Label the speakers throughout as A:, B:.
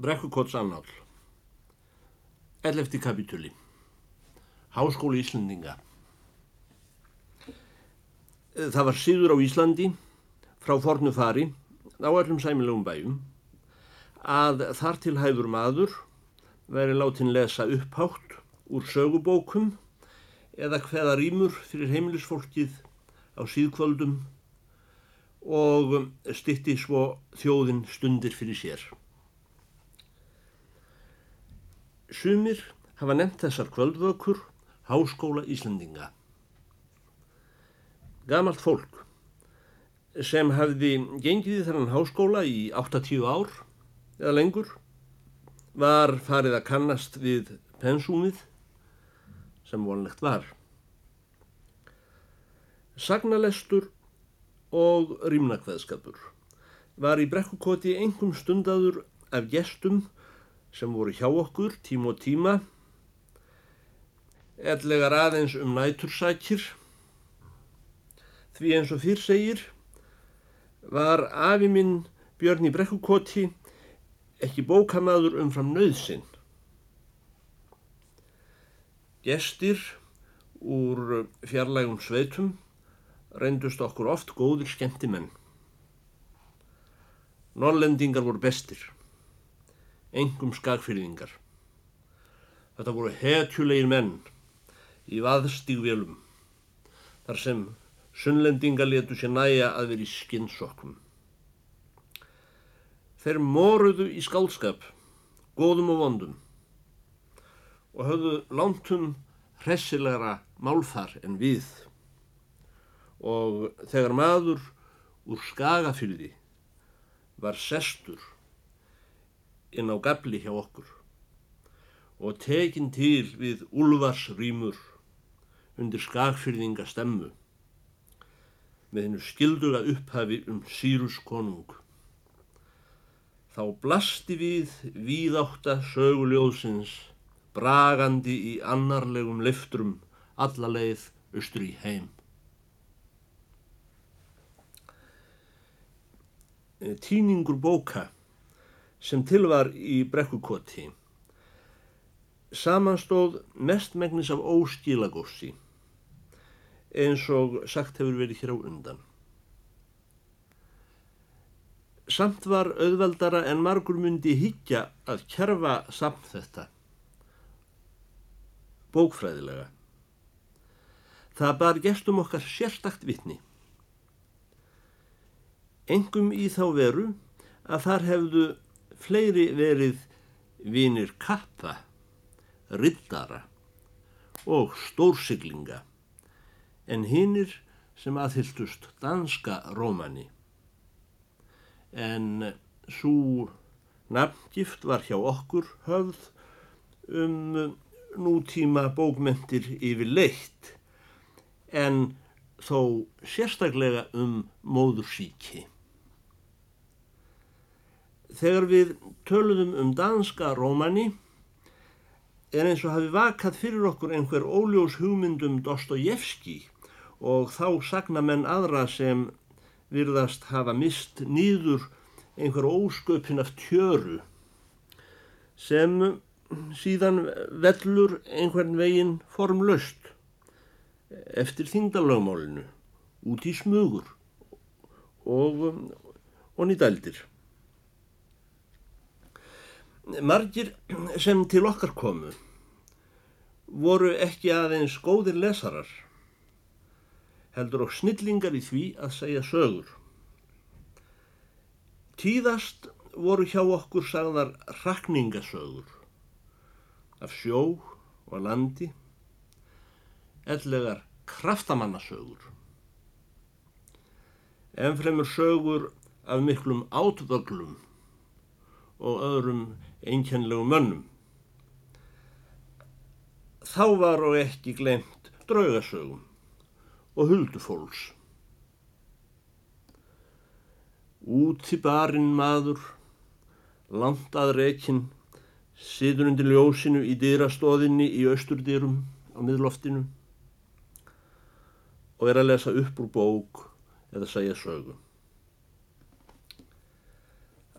A: Brekkukots annál 11. kapitúli Háskóli Íslandinga Það var síður á Íslandi frá fornu fari á öllum sæmilegum bæjum að þar til hæður maður veri látin lesa upphátt úr sögubókum eða hveða rýmur fyrir heimilisfólkið á síðkvöldum og stitti svo þjóðin stundir fyrir sér. Sumir hafa nefnt þessar kvöldvökur Háskóla Íslandinga. Gamalt fólk sem hafði gengið í þennan háskóla í 80 ár eða lengur var farið að kannast við pensúmið sem vonlegt var. Sagnalestur og rýmnakveðskapur var í brekkukoti engum stundadur af gestum sem voru hjá okkur tíma og tíma ellegar aðeins um nætursækir því eins og fyrr segir var afi minn Björn í brekkukoti ekki bókamaður umfram nöðsinn gestir úr fjarlægum sveitum reyndust okkur oft góðir skemmtimenn. Norrlendingar voru bestir engum skagfyrðingar. Þetta voru hetjulegir menn í vaðstígvélum þar sem sunnlendinga letu sér næja að vera í skinnsokkum. Þeir moruðu í skálskap, góðum og vondum og höfðu lántum hressilegra málfar en við og þegar maður úr skagafyldi var sestur inn á gafli hjá okkur og tekin til við úlvarsrýmur undir skagfyrðinga stemmu með hennu skilduga upphafi um Sýrus konung. Þá blasti við víðátta söguljóðsins bragandi í annarlegum liftrum alla leið austur í heim. Týningur bóka sem til var í brekkukoti samanstóð mestmengnis af óskilagósi eins og sagt hefur verið hér á undan. Samt var auðveldara en margur myndi higgja að kjærfa samt þetta, bókfræðilega. Það bar gestum okkar sérstakt vitni. Engum í þá veru að þar hefðu fleiri verið vinir kappa, riddara og stórsiglinga en hinnir sem aðhylltust danska rómani. En svo nafngift var hjá okkur höfð um nútíma bókmentir yfir leitt en þó sérstaklega um móðursíki. Þegar við töluðum um danska rómani er eins og hafi vakað fyrir okkur einhver óljós hugmyndum Dostojevski og þá sagna menn aðra sem virðast hafa mist nýður einhver ósköpin af tjöru sem síðan vellur einhvern veginn formlöst eftir þingdalögmálinu út í smugur og, og nýdældir. Margir sem til okkar komu voru ekki aðeins góðir lesarar, heldur og snillingar í því að segja sögur. Tíðast voru hjá okkur sagðar rakningasögur af sjó og landi, ellegar kraftamannasögur. Enfremur sögur af miklum átvöglum og öðrum einkennlegum mönnum. Þá var og ekki glemt draugasögum og huldufólks. Út í barinn maður, langt að rekin, situr undir ljósinu í dýrastóðinni í austurdýrum á miðloftinu og er að lesa upp úr bók eða segja sögum.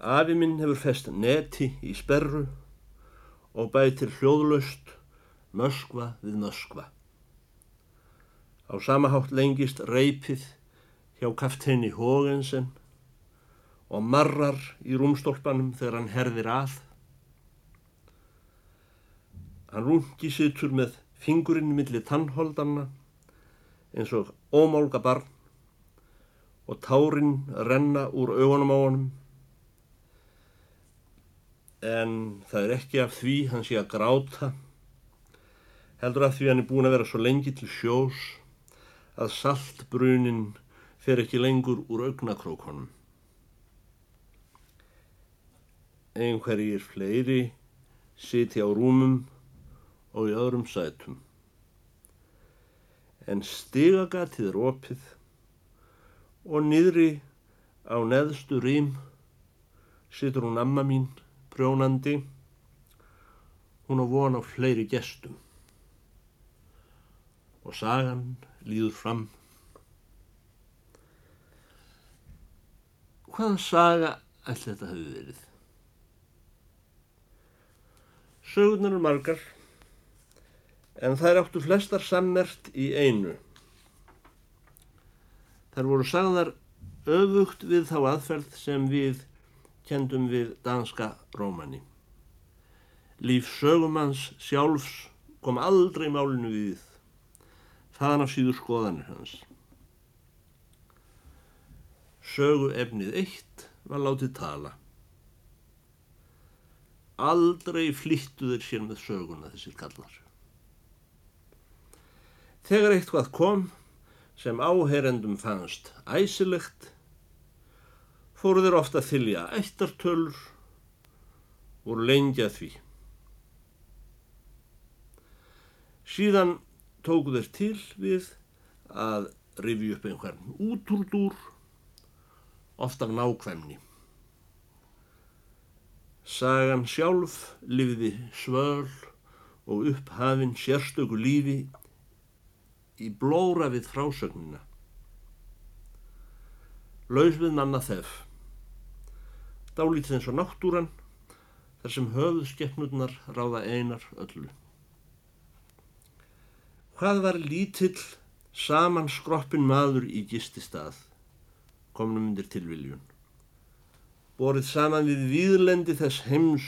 A: Afi minn hefur fest neti í sperru og bætir hljóðlaust Möskva við Möskva. Á samahátt lengist reypið hjá kaftinni Hógensen og marrar í rúmstólpanum þegar hann herðir að. Hann rungi situr með fingurinn millir tannholdanna eins og ómálga barn og tárin renna úr augunum á honum en það er ekki af því hann sé að gráta heldur af því hann er búin að vera svo lengi til sjós að saltbrunin fer ekki lengur úr augnakrókonum. Einhverjir fleiri siti á rúmum og í öðrum sætum. En stigagatið er opið og niðri á neðstu rým situr hún amma mín prjónandi, hún á von á fleiri gestum. Og sagan líður fram. Hvaða saga ætla þetta hafi verið? Sögurnar er margar, en þær áttu flestar sammert í einu. Þær voru sagðar öfugt við þá aðferð sem við kendum við danska rómanni. Líf sögumanns sjálfs kom aldrei málinu við, þaðan af síður skoðanir hans. Sögu efnið eitt var látið tala. Aldrei flýttuður sér með söguna þessir kallar. Þegar eitthvað kom sem áherendum fannst æsilegt fóru þeir ofta að þylja eittartölur og lengja því. Síðan tóku þeir til við að rifi upp einhvern útúrdúr, ofta nákvæmni. Sagan sjálf lifiði svöl og upphafinn sérstöku lífi í blóra við frásögnina. Laus við manna þef dálítið eins og náttúran þar sem höfuð skeppnurnar ráða einar öllu. Hvað var lítill saman skroppin maður í gisti stað, komnum undir tilviljun. Borið saman við výðlendi þess heims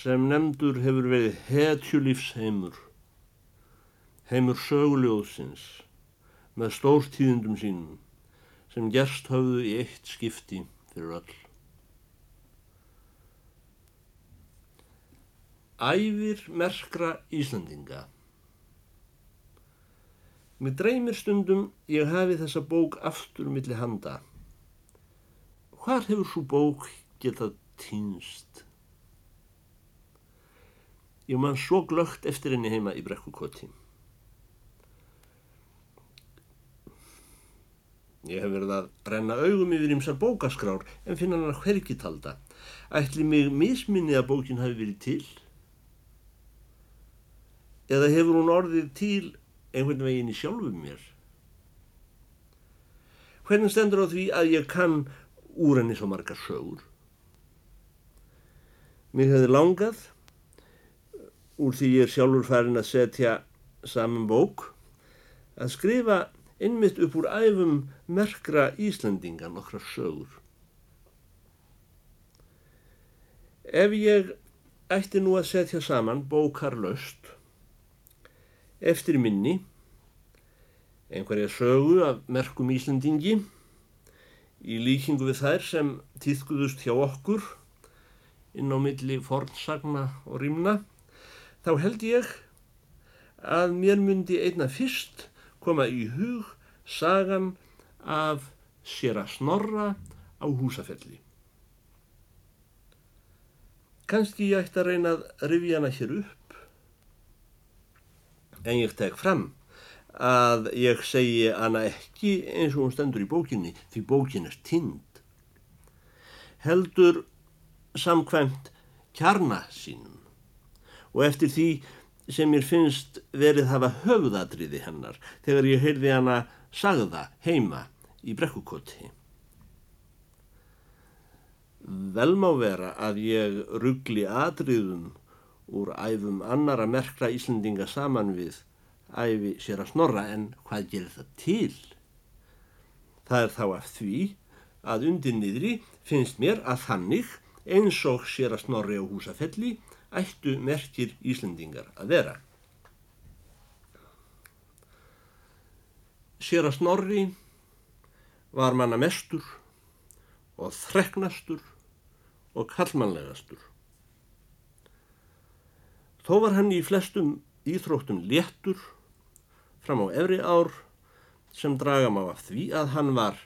A: sem nefndur hefur verið hetjulífs heimur, heimur söguljóðsins með stórtíðundum sínum sem gerst höfðu í eitt skipti fyrir öll. Æfir merkra Íslandinga Mér dreymir stundum ég hafi þessa bók aftur millir handa. Hvar hefur svo bók getað týnst? Ég man svo glögt eftir henni heima í brekkukoti. Ég hef verið að brenna augum yfir ymsar bókaskrár en finna hann að hverki talda. Ætli mig misminni að bókin hafi verið til? Eða hefur hún orðið til einhvern veginn í sjálfum mér? Hvernig stendur á því að ég kann úr henni svo margar sögur? Mér hefði langað, úr því ég er sjálfur farin að setja saman bók, að skrifa innmitt upp úr æfum merkra Íslandinga nokkra sögur. Ef ég ætti nú að setja saman bókarlaust eftir minni. Einhverja sögu af merkum Íslandingi í líkingu við þær sem týðkuðust hjá okkur inn á milli fornsagna og rýmna þá held ég að mér myndi einna fyrst koma í hug sagan af sér að snorra á húsafelli. Kanski ég ætti að reyna að rifja hana hér upp en ég tek fram að ég segi hana ekki eins og hún stendur í bókinni því bókin er tind. Heldur samkvæmt kjarna sínum. Og eftir því sem mér finnst verið hafa höfðadriði hennar þegar ég heyrði hana sagða heima í brekkukoti. Vel má vera að ég ruggli atriðum úr æfum annara merkra Íslandinga saman við æfi sér að snorra en hvað gerir það til? Það er þá af því að undir niðri finnst mér að þannig eins og sér að snorri á húsafelli ættu merkir Íslandingar að vera. Sér að snorri var manna mestur og þreknastur og kallmannlegastur. Þó var hann í flestum íþróttum léttur fram á efri ár sem dragam á af því að hann var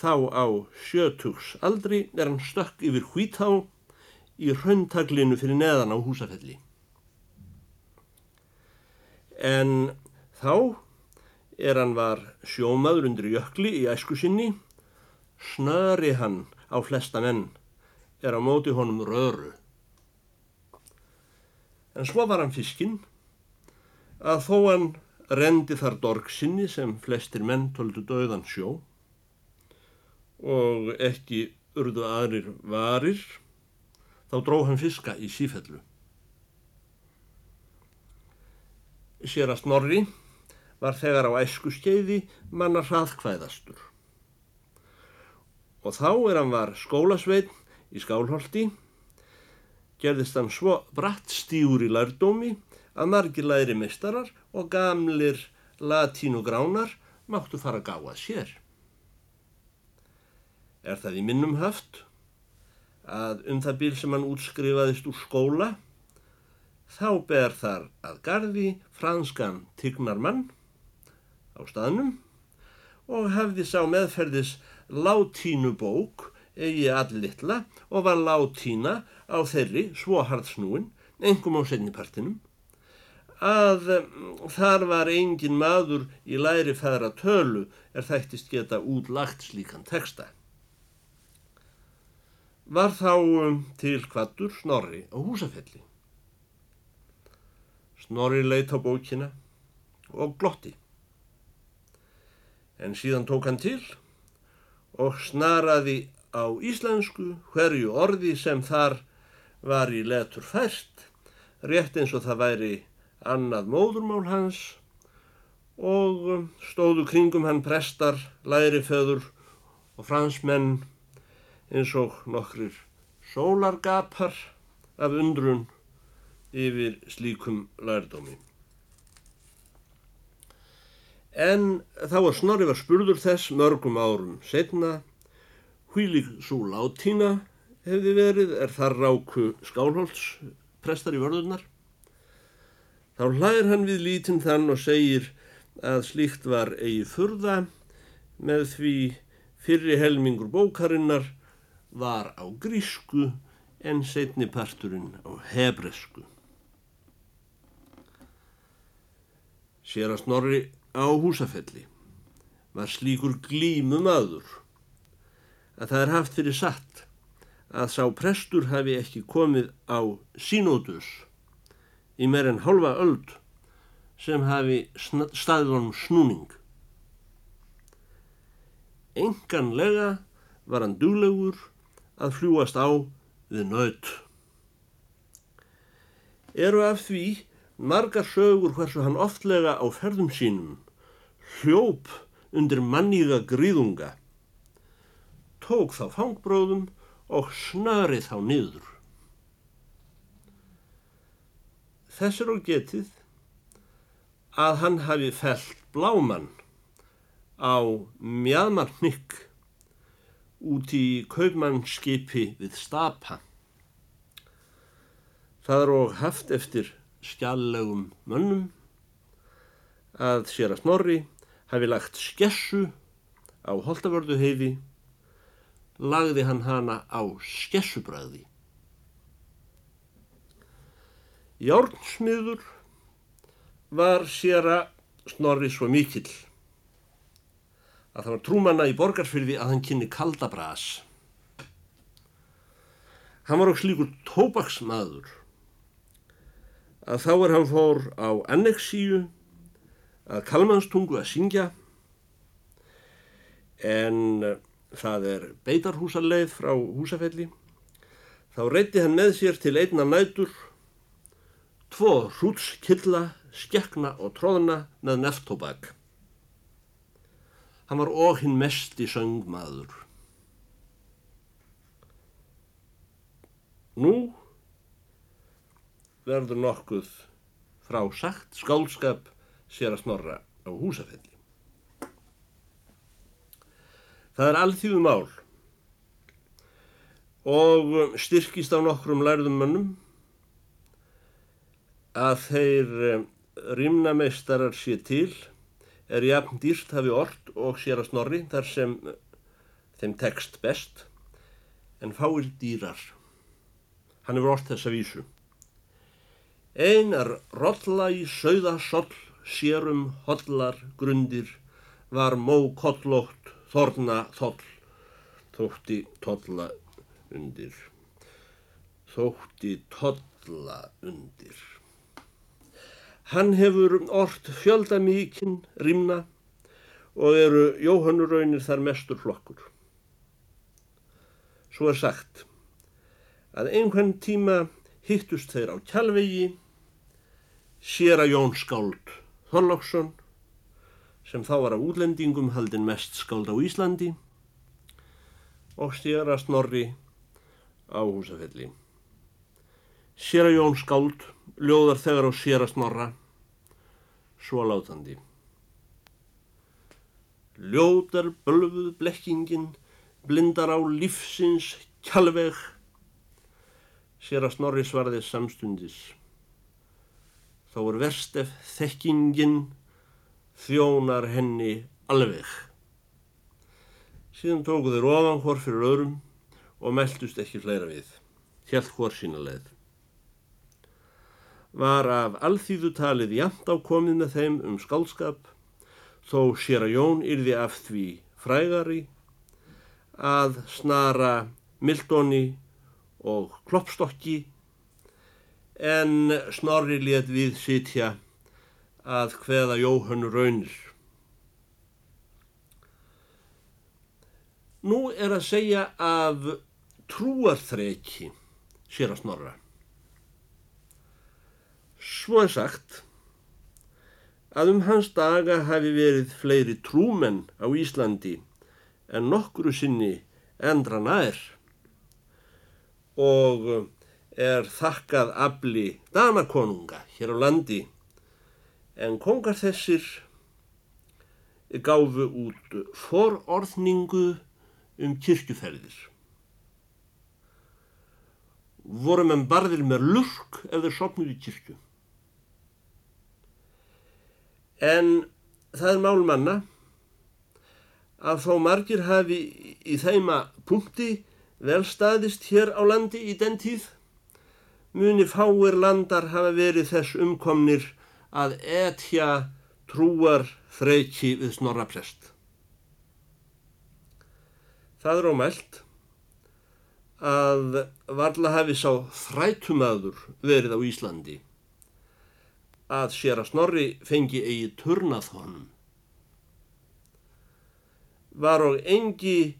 A: þá á sjötugs aldri er hann stökk yfir hvítá í rauntaglinu fyrir neðan á húsafelli. En þá er hann var sjómaður undir jökli í æsku sinni, snöri hann á flesta menn, er á móti honum röru. En svo var hann fiskinn að þó hann rendi þar dorg sinni sem flestir menn tóldu döðan sjó og ekki urðu aðrir varir, þá dró hann fiska í sífellu. Sér að snorri var þegar á æsku skeiði manna hraðkvæðastur. Og þá er hann var skólasveitn í skálholti, gerðist hann svo bratt stíur í lærdómi að margir læri meistarar og gamlir latínugránar máttu fara að gáða sér. Er það í minnum haft að um það bíl sem hann útskrifaðist úr skóla þá ber þar að gardi franskan Tignarmann á staðnum og hafði sá meðferðis látínu bók eigi allitla og var látína á þeirri svo hardsnúin, engum á setnipartinum, að þar var engin maður í læri fæðra tölu er þættist geta útlagt slíkan texta. Var þá til kvattur Snorri á húsafelli. Snorri leitt á bókina og glotti en síðan tók hann til og snaraði á íslensku hverju orði sem þar var í letur fært, rétt eins og það væri annað móðurmál hans og stóðu kringum hann prestar, læriföður og fransmenn eins og nokkrir sólargapar af undrun yfir slíkum lærdómi. En þá var Snorri var spurður þess mörgum árum setna hvílig svo látína hefði verið er þar ráku skálholts prestar í vörðunar. Þá hlæðir hann við lítinn þann og segir að slíkt var eigi furða með því fyrri helmingur bókarinnar var á grísku en setni parturinn á hebresku. Sér að Snorri á húsafelli var slíkur glímum aður að það er haft fyrir satt að sá prestur hafi ekki komið á sínótus í meir en halva öld sem hafi staðlunum snúning. Enganlega var hann duglegur að fljúast á við nöyt. Eru af því margar sögur hversu hann oftlega á ferðum sínum hljóp undir manníga gríðunga, tók þá fangbróðum og snörið þá niður. Þess er á getið að hann hafi fellt blámann á mjadmarnikk út í kaupmannskipi við stapa. Það er og haft eftir skjallegum mönnum að sér að snorri hafi lagt skessu á holdavörðu heiði lagði hann hana á skessubræði. Járnsmiður var sér að snorri svo mikill að það var trúmanna í borgarfyrði að hann kynni kaldabras. Hann var á slíkur tóbaksmaður að þá er hann fór á annexíu að kalmanstungu að syngja en það er beitarhúsaleið frá húsafelli Þá reyti hann með sér til einna nætur tvo hrútskilla, skekna og tróðna með neftóbak. Hann var og hinn mest í söngmaður. Nú verður nokkuð frá sagt skálskap sér að snorra á húsafelli. Það er alþjóðu mál og styrkist á nokkrum lærðum mönnum að þeir eh, rýmnameistarar sé til er jafn dýrt hafi orð og sér að snorri þar sem þeim tekst best en fáir dýrar. Hann hefur orð þessa vísu. Einar rolla í sögðasoll sérum hodlar grundir var mó kollótt þorna þoll þótti tolla undir. Þótti tolla undir. Hann hefur orrt fjölda mikinn rímna og eru Jóhannurraunir þar mestur flokkur. Svo er sagt að einhvern tíma hittust þeir á kjálvegi sér að Jón Skáld Þorlóksson sem þá var af útlendingum haldinn mest skáld á Íslandi og að Snorri á húsafelli. Sér að Jón Skáld ljóðar þegar á sér að Snorra svo látandi. Ljótar bölfuð blekkingin, blindar á lífsins kjálveg, sér að snorri svarði samstundis. Þá er verst ef þekkingin þjónar henni alveg. Síðan tóku þeir ofan hór fyrir öðrum og meldust ekki fleira við, helt hór sína leið var af alþýðu talið jæmt á komið með þeim um skálskap þó sér að Jón yrði af því frægari að snara Mildóni og Kloppstokki en Snorri let við sitja að hveða Jóhann raunir. Nú er að segja af trúarþreki sér að Snorra. Svo er sagt að um hans daga hafi verið fleiri trúmenn á Íslandi en nokkru sinni endra nær og er þakkað afli danakonunga hér á landi en kongar þessir gáfu út fororðningu um kirkjuferðir. Vorum en barðir með lurk ef þeir sopnuði kirkju. En það er málmanna að þó margir hafi í þeima punkti vel staðist hér á landi í den tíð muni fáir landar hafa verið þess umkomnir að etja trúar þreiki við snorra prest. Það er ómælt að varla hafi sá þrætumadur verið á Íslandi að sér að Snorri fengi eigi turnað honum. Var og engi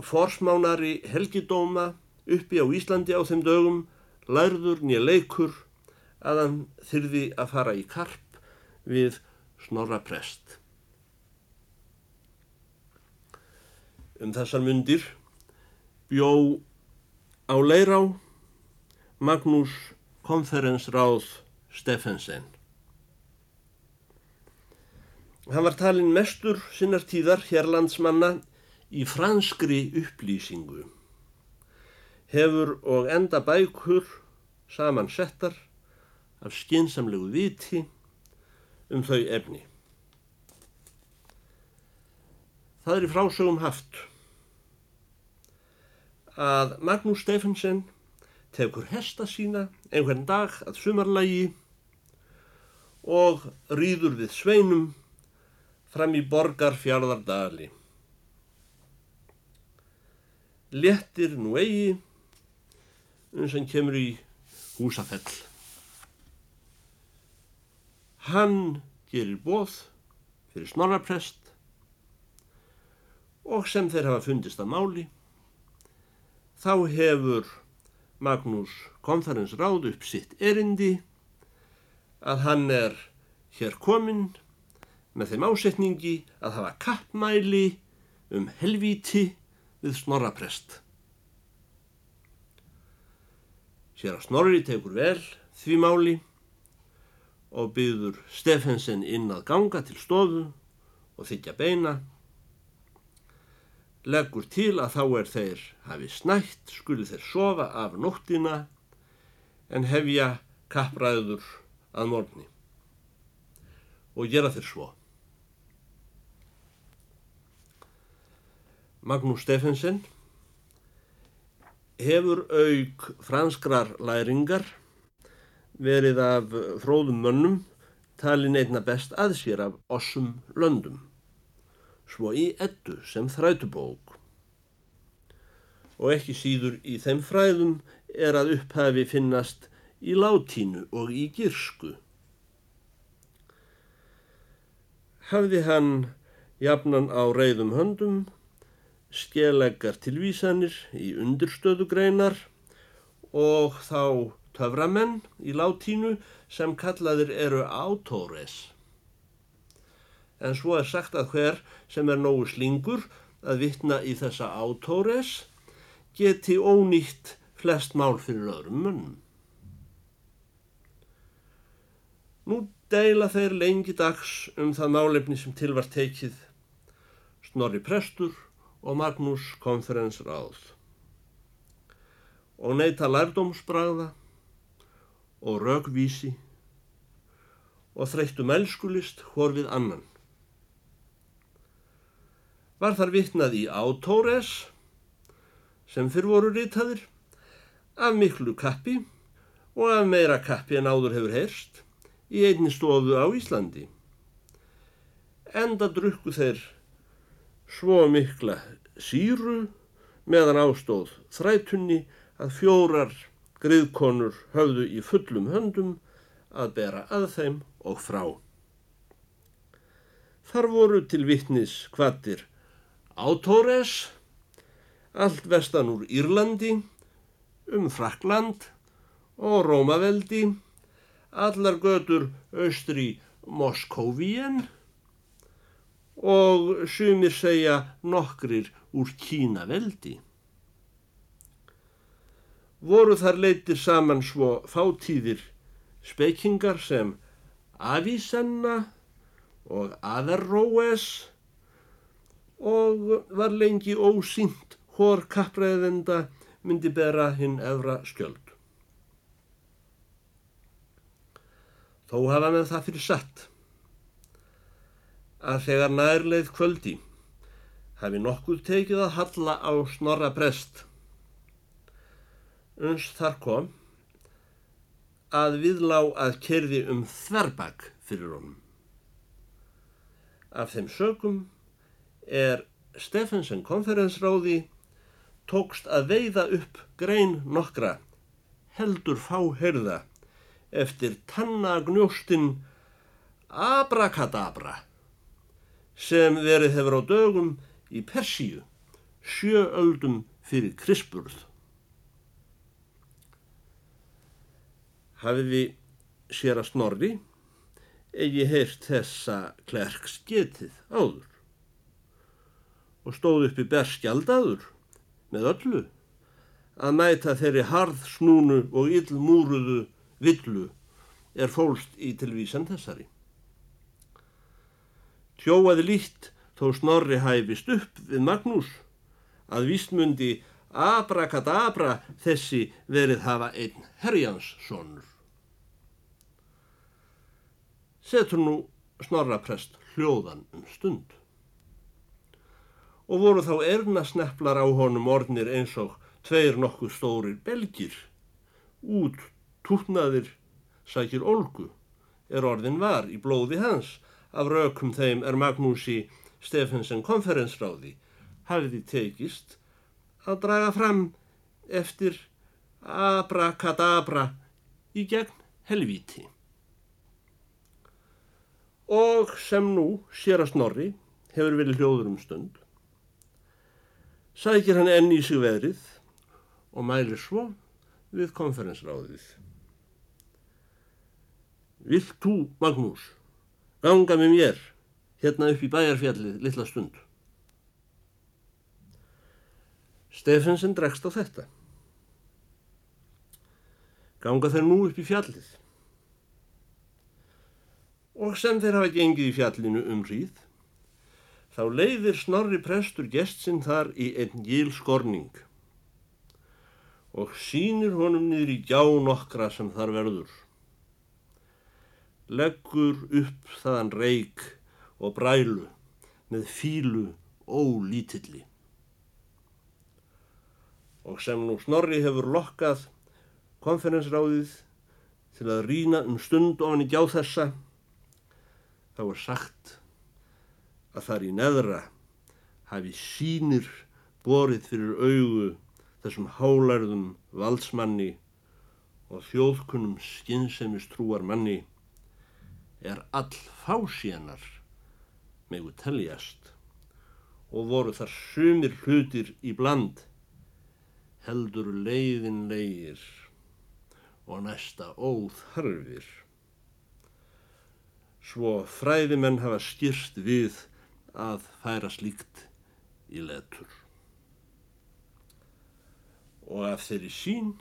A: forsmánari helgidóma uppi á Íslandi á þeim dögum, lærður nýja leikur að hann þyrði að fara í karp við Snorra prest. Um þessar myndir bjó á Leirá Magnús konferensráð Steffensen. Hann var talin mestur sinnar tíðar hérlandsmanna í franskri upplýsingu. Hefur og enda bækur saman settar af skinsamlegu viti um þau efni. Það er í frásögum haft að Magnús Steffensen tekur hesta sína einhvern dag að sumarlægi og rýður við sveinum fram í borgar fjárðardali. Lettir nú eigi eins og kemur í húsafell. Hann gerir bóð fyrir snorraprest og sem þeir hafa fundist að máli þá hefur Magnús konferensráð upp sitt erindi að hann er hér kominn með þeim ásetningi að hafa kappmæli um helvíti við snorraprest. Sér að Snorri tekur vel því máli og byður Steffensen inn að ganga til stofu og þykja beina. Leggur til að þá er þeir hafi snætt, skuli þeir sofa af nóttina en hefja kappræður að morgni og gera þeir svo. Magnús Steffensen hefur auk franskrar læringar verið af fróðum mönnum talin einna best að sér af ossum löndum, svo í ettu sem þrætubók. Og ekki síður í þeim fræðum er að upphafi finnast í látínu og í girsku. Hafði hann jafnan á reyðum höndum, skeleggar tilvísanir í undirstöðugreinar og þá töframenn í látínu sem kallaðir eru autores. En svo er sagt að hver sem er nógu slingur að vittna í þessa autores geti ónýtt flest mál fyrir öðrum munnum. Nú deila þeir lengi dags um það málefni sem til var tekið Snorri Prestur og Magnús konferensráð og neyta lærdómsbræða og rögvísi og þreyttum elskulist hór við annan. Var þar vittnað í Átórez sem fyrr voru ritaðir af miklu kappi og af meira kappi en áður hefur heyrst í einni stofu á Íslandi. Enda drukku þeir svo mikla síru meðan ástóð þrætunni að fjórar griðkonur höfðu í fullum höndum að bera að þeim og frá. Þar voru til vittnis hvaðir Átórez, allt vestan úr Írlandi, um Frakland og Rómaveldi, allar götur austri Moskóvíen og sumir segja nokkrir úr Kínaveldi voru þar leytir saman svo fátíðir spekingar sem Avicenna og Averroes og var lengi ósýnt hór kappræðenda myndi bera hinn efra skjöld. Þó hafa með það fyrir satt að þegar nærleið kvöldi hafi nokkuð tekið að halla á snorra prest uns þar kom að viðlá að kerði um þverbak fyrir honum. Af þeim sögum er Steffensen konferensráði tókst að veiða upp grein nokkra heldur fáherða eftir tannagnjóstinn Abrakadabra sem verið hefur á dögum í Persíu sjööldum fyrir Krispurð. Hafiði sér að snorri? Eigi heyrt þessa klerks getið áður? Og stóð upp í berskjaldadur með öllu? Að mæta þeirri harð snúnu og illmúruðu villu er fólst í tilvísan þessari. Tjóaði lít þó snorri hæfist upp við Magnús að vísmundi abrakadabra þessi verið hafa einn herjanssonur setur nú snorraprest hljóðan um stund. Og voru þá erna sneflar á honum ornir eins og tveir nokkuð stórir belgir, út tútnaðir sækir olgu, er orðin var í blóði hans, af rökum þeim er Magnúsi Stefensen konferensráði, hafiði tekist að draga fram eftir abrakadabra í gegn helvíti og sem nú sér að snorri hefur verið hljóður um stund. Sækir hann enn í sig veðrið og mælir svo við konferensráðið. Vilt þú, Magnús, ganga með mér hérna upp í bæjarfjallið litla stund? Stefensen dregst á þetta. Ganga þeir nú upp í fjallið. Og sem þeir hafa gengið í fjallinu um hríð, þá leiðir snorri prestur gestsinn þar í einn gíl skorning og sínir honum niður í gjá nokkra sem þar verður. Leggur upp þaðan reik og brælu með fílu ólítilli. Og sem nú Snorri hefur lokkað konferensráðið til að rína um stund ofan í gjá þessa, þá er sagt að þar í neðra hafi sínir borið fyrir augu þessum hálærðum valdsmanni og þjóðkunum skynnseimistrúar manni er all fásíanar megu teljast og voru þar sumir hlutir í bland heldur leiðinlegir og næsta óþarfir. Svo fræðimenn hafa skýrst við að færa slíkt í letur. Og af þeirri sín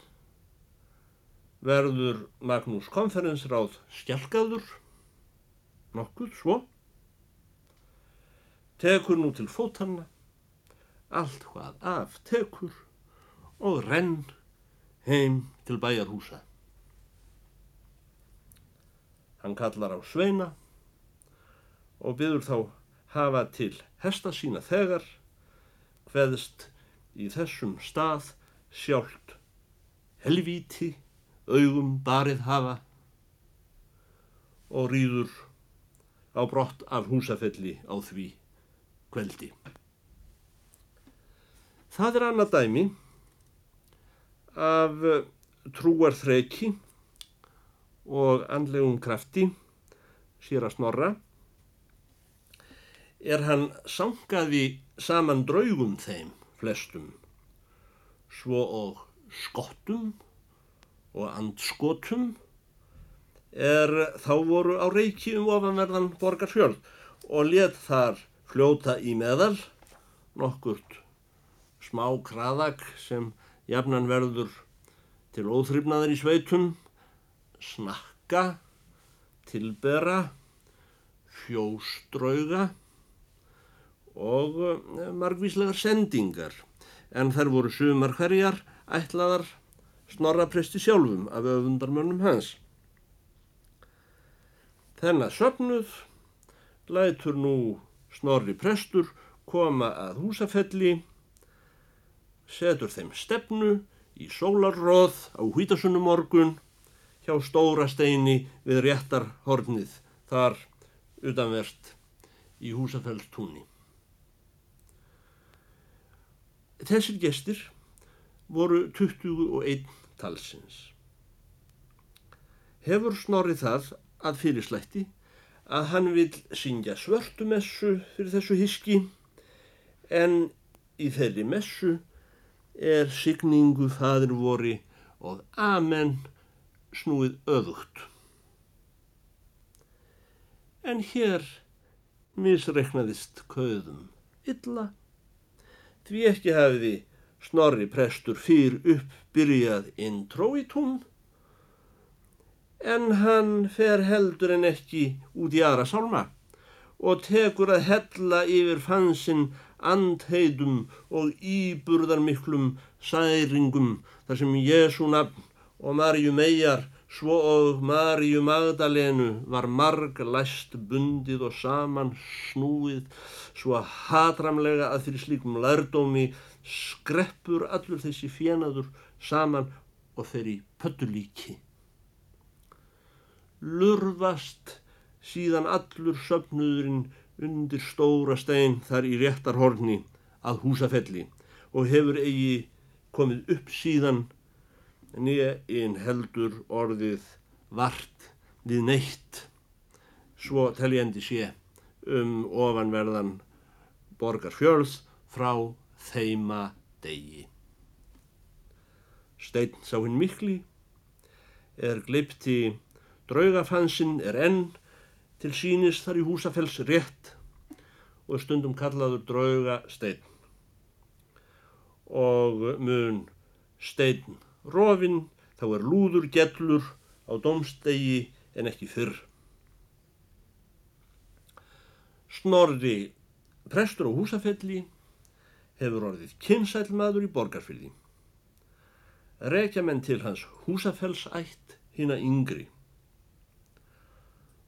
A: verður Magnús konferensráð skjálkaður nokkuð svo tekur nú til fótanna allt hvað af tekur og renn heim til bæjarhúsa hann kallar á sveina og byður þá hafa til hesta sína þegar hveðst í þessum stað sjálft helvíti augum barið hafa og rýður á brott af húsafelli á því kveldi. Það er annað dæmi af trúarþreki og andlegum krafti sér að snorra er hann sangaði saman draugum þeim flestum svo og skottum og andskotum er þá voru á reiki um ofanverðan borgarsjörn og let þar fljóta í meðal nokkurt smá kraðak sem jafnan verður til óþryfnaðar í sveitum, snakka, tilbera, fjóstrauga og eh, margvíslegar sendingar en þær voru sumar hverjar ætlaðar snorrapresti sjálfum af öfundarmönnum hans. Þennar söpnuð lætur nú snorri prestur koma að húsafelli, setur þeim stefnu í sólarróð á hvítasunum morgun hjá stóra steini við réttar hornið þar utanvert í húsafellstúni. Þessir gestir voru 21 talsins. Hefur snorrið það að fyrirslætti að hann vil syngja svörtumessu fyrir þessu hiski en í þeirri messu er signingu fadir vori og amen snúið öðugt. En hér misreiknaðist köðum illa Því ekki hafiði snorri prestur fyrr uppbyrjað intro í tún en hann fer heldur en ekki út í aðra sálma og tekur að hella yfir fansinn andheitum og íburðarmiklum særingum þar sem Jésu nafn og Marju megar Svo og Maríu Magdalenu var marg læst bundið og saman snúið svo hatramlega að fyrir slíkum lærdómi skreppur allur þessi fjenaður saman og þeirri pöttulíki. Lurfast síðan allur söpnuðurinn undir stóra stein þar í réttarhorni að húsafelli og hefur eigi komið upp síðan nýja einn heldur orðið vart við neitt svo teljandi sé um ofanverðan borgarfjörð frá þeima degi. Steinn sá hinn mikli, er gleipti draugafansinn er enn til sínis þar í húsafells rétt og stundum kallaður drauga steinn. Og mun steinn rofinn þá er lúður gellur á domstegi en ekki fyrr. Snorri, prestur á húsafelli, hefur orðið kynsælmaður í borgarfylgi. Rekja menn til hans húsafellsætt hina yngri.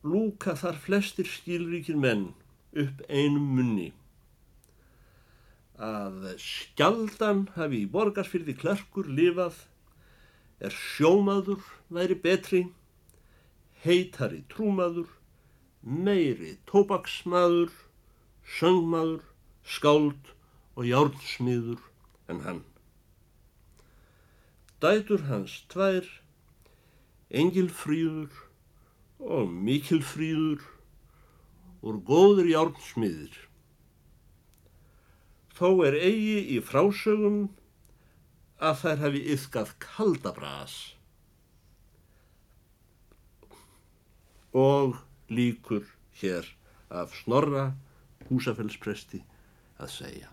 A: Lúka þar flestir skilríkir menn upp einum munni. Að skjaldan hafi í borgarfylgi klerkur lifað er sjómaður væri betri, heitari trúmaður, meiri tóbaksmaður, söngmaður, skáld og járnsmiður en hann. Dætur hans tvær, engilfríður og mikilfríður úr góður járnsmiðir. Þó er eigi í frásögum að þær hafi yfkað kaldabras og líkur hér af snorra húsafellspresti að segja.